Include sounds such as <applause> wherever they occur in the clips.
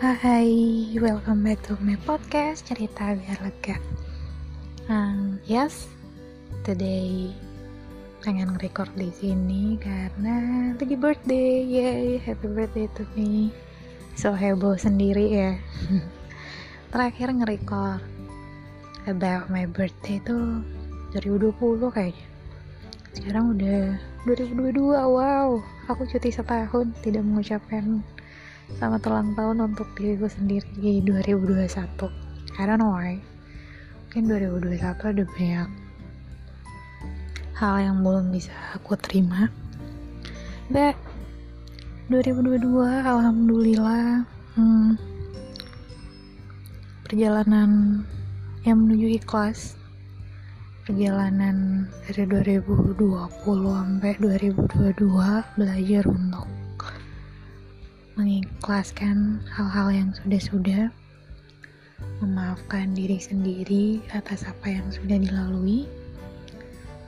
Hai, welcome back to my podcast cerita biar lega. Um, yes, today pengen record di sini karena lagi birthday, yay, happy birthday to me. So heboh sendiri ya. <laughs> Terakhir nge-record about my birthday itu 2020 kayaknya. Sekarang udah 2022, wow. Aku cuti setahun tidak mengucapkan selamat ulang tahun untuk diriku sendiri di 2021 I don't know why. Mungkin 2021 ada banyak hal yang belum bisa aku terima. But 2022 alhamdulillah hmm, perjalanan yang menuju ikhlas perjalanan dari 2020 sampai 2022 belajar untuk mengikhlaskan hal-hal yang sudah-sudah, memaafkan diri sendiri atas apa yang sudah dilalui,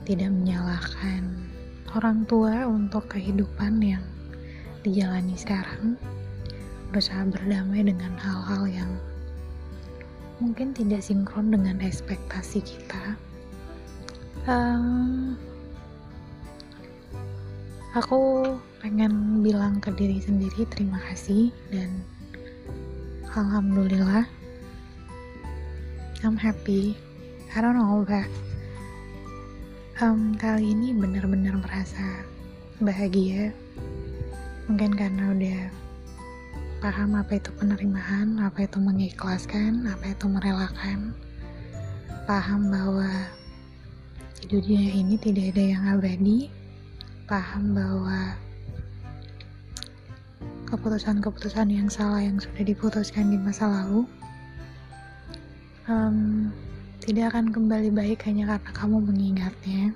tidak menyalahkan orang tua untuk kehidupan yang dijalani sekarang, berusaha berdamai dengan hal-hal yang mungkin tidak sinkron dengan ekspektasi kita. Um, aku pengen bilang ke diri sendiri terima kasih dan alhamdulillah I'm happy. I don't know but um, kali ini benar-benar merasa bahagia. Mungkin karena udah paham apa itu penerimaan apa itu mengikhlaskan apa itu merelakan. Paham bahwa di dunia ini tidak ada yang abadi paham bahwa keputusan-keputusan yang salah yang sudah diputuskan di masa lalu um, tidak akan kembali baik hanya karena kamu mengingatnya.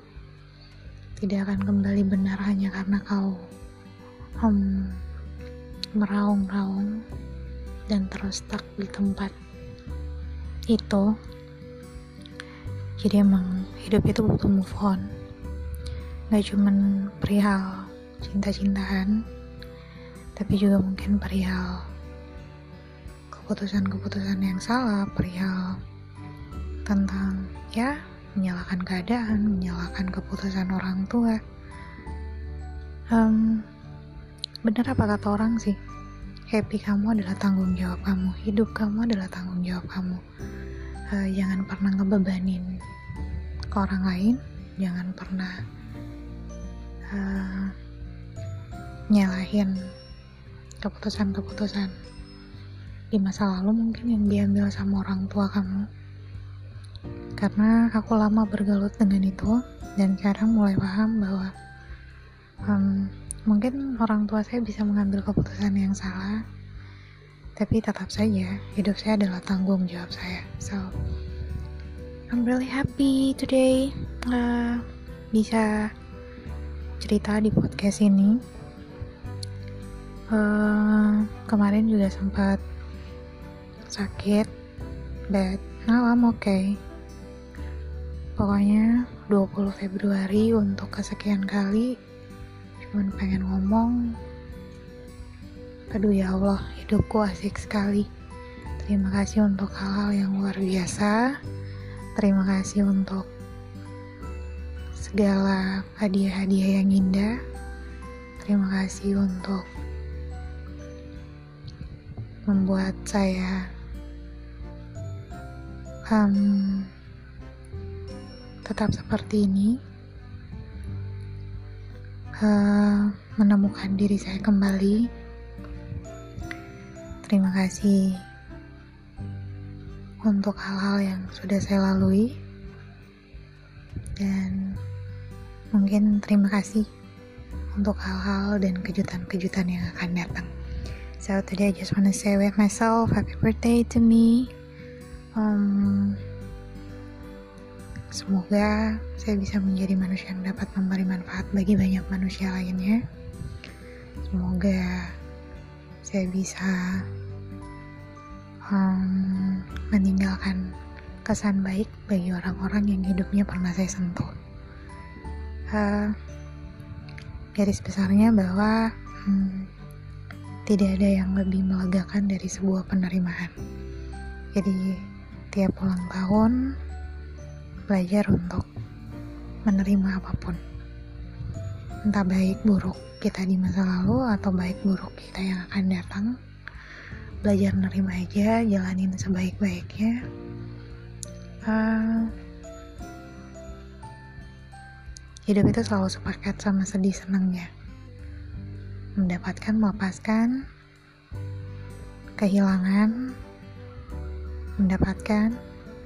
Tidak akan kembali benar hanya karena kau um, meraung-raung dan terus stuck di tempat itu. Jadi emang hidup itu butuh move on gak cuman perihal cinta-cintaan tapi juga mungkin perihal keputusan-keputusan yang salah, perihal tentang ya menyalahkan keadaan, menyalahkan keputusan orang tua. Um, bener apa kata orang sih? Happy kamu adalah tanggung jawab kamu, hidup kamu adalah tanggung jawab kamu. Uh, jangan pernah ngebebanin ke orang lain, jangan pernah uh, nyalahin keputusan-keputusan di masa lalu mungkin yang diambil sama orang tua kamu. Karena aku lama bergelut dengan itu dan sekarang mulai paham bahwa um, mungkin orang tua saya bisa mengambil keputusan yang salah tapi tetap saja hidup saya adalah tanggung jawab saya. So I'm really happy today uh, bisa cerita di podcast ini. Uh, kemarin juga sempat sakit but now I'm okay. Pokoknya 20 Februari untuk kesekian kali cuman pengen ngomong aduh ya Allah hidupku asik sekali. Terima kasih untuk hal-hal yang luar biasa. Terima kasih untuk segala hadiah-hadiah yang indah. Terima kasih untuk membuat saya um, tetap seperti ini, uh, menemukan diri saya kembali. Terima kasih untuk hal-hal yang sudah saya lalui, dan mungkin terima kasih untuk hal-hal dan kejutan-kejutan yang akan datang. So today I just wanna say with myself, happy birthday to me. Um, semoga saya bisa menjadi manusia yang dapat memberi manfaat bagi banyak manusia lainnya. Semoga saya bisa um, meninggalkan kesan baik bagi orang-orang yang hidupnya pernah saya sentuh. Uh, garis besarnya bahwa hmm, tidak ada yang lebih melegakan dari sebuah penerimaan. Jadi, tiap ulang tahun belajar untuk menerima apa pun. Entah baik buruk kita di masa lalu atau baik buruk kita yang akan datang. Belajar menerima aja, jalanin sebaik-baiknya. Uh, hidup itu selalu sepakat sama sedih senangnya. Mendapatkan melepaskan kehilangan mendapatkan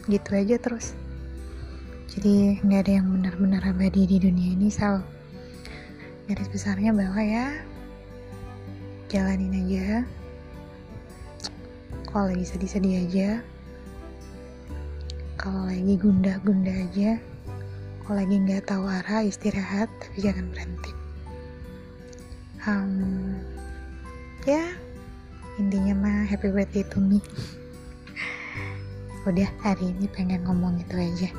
gitu aja terus. Jadi nggak ada yang benar-benar abadi di dunia ini so garis besarnya bahwa ya jalanin aja. Kalau lagi sedih-sedih aja. Kalau lagi gundah-gundah aja kalau lagi nggak tahu arah istirahat tapi jangan berhenti. Um, ya intinya mah happy birthday to me. Udah hari ini pengen ngomong itu aja.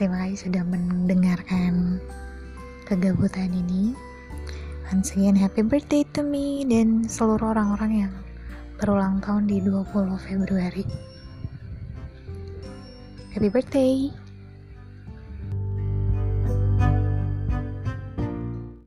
Terima kasih sudah mendengarkan kegabutan ini. Once again happy birthday to me dan seluruh orang-orang yang berulang tahun di 20 Februari. Happy birthday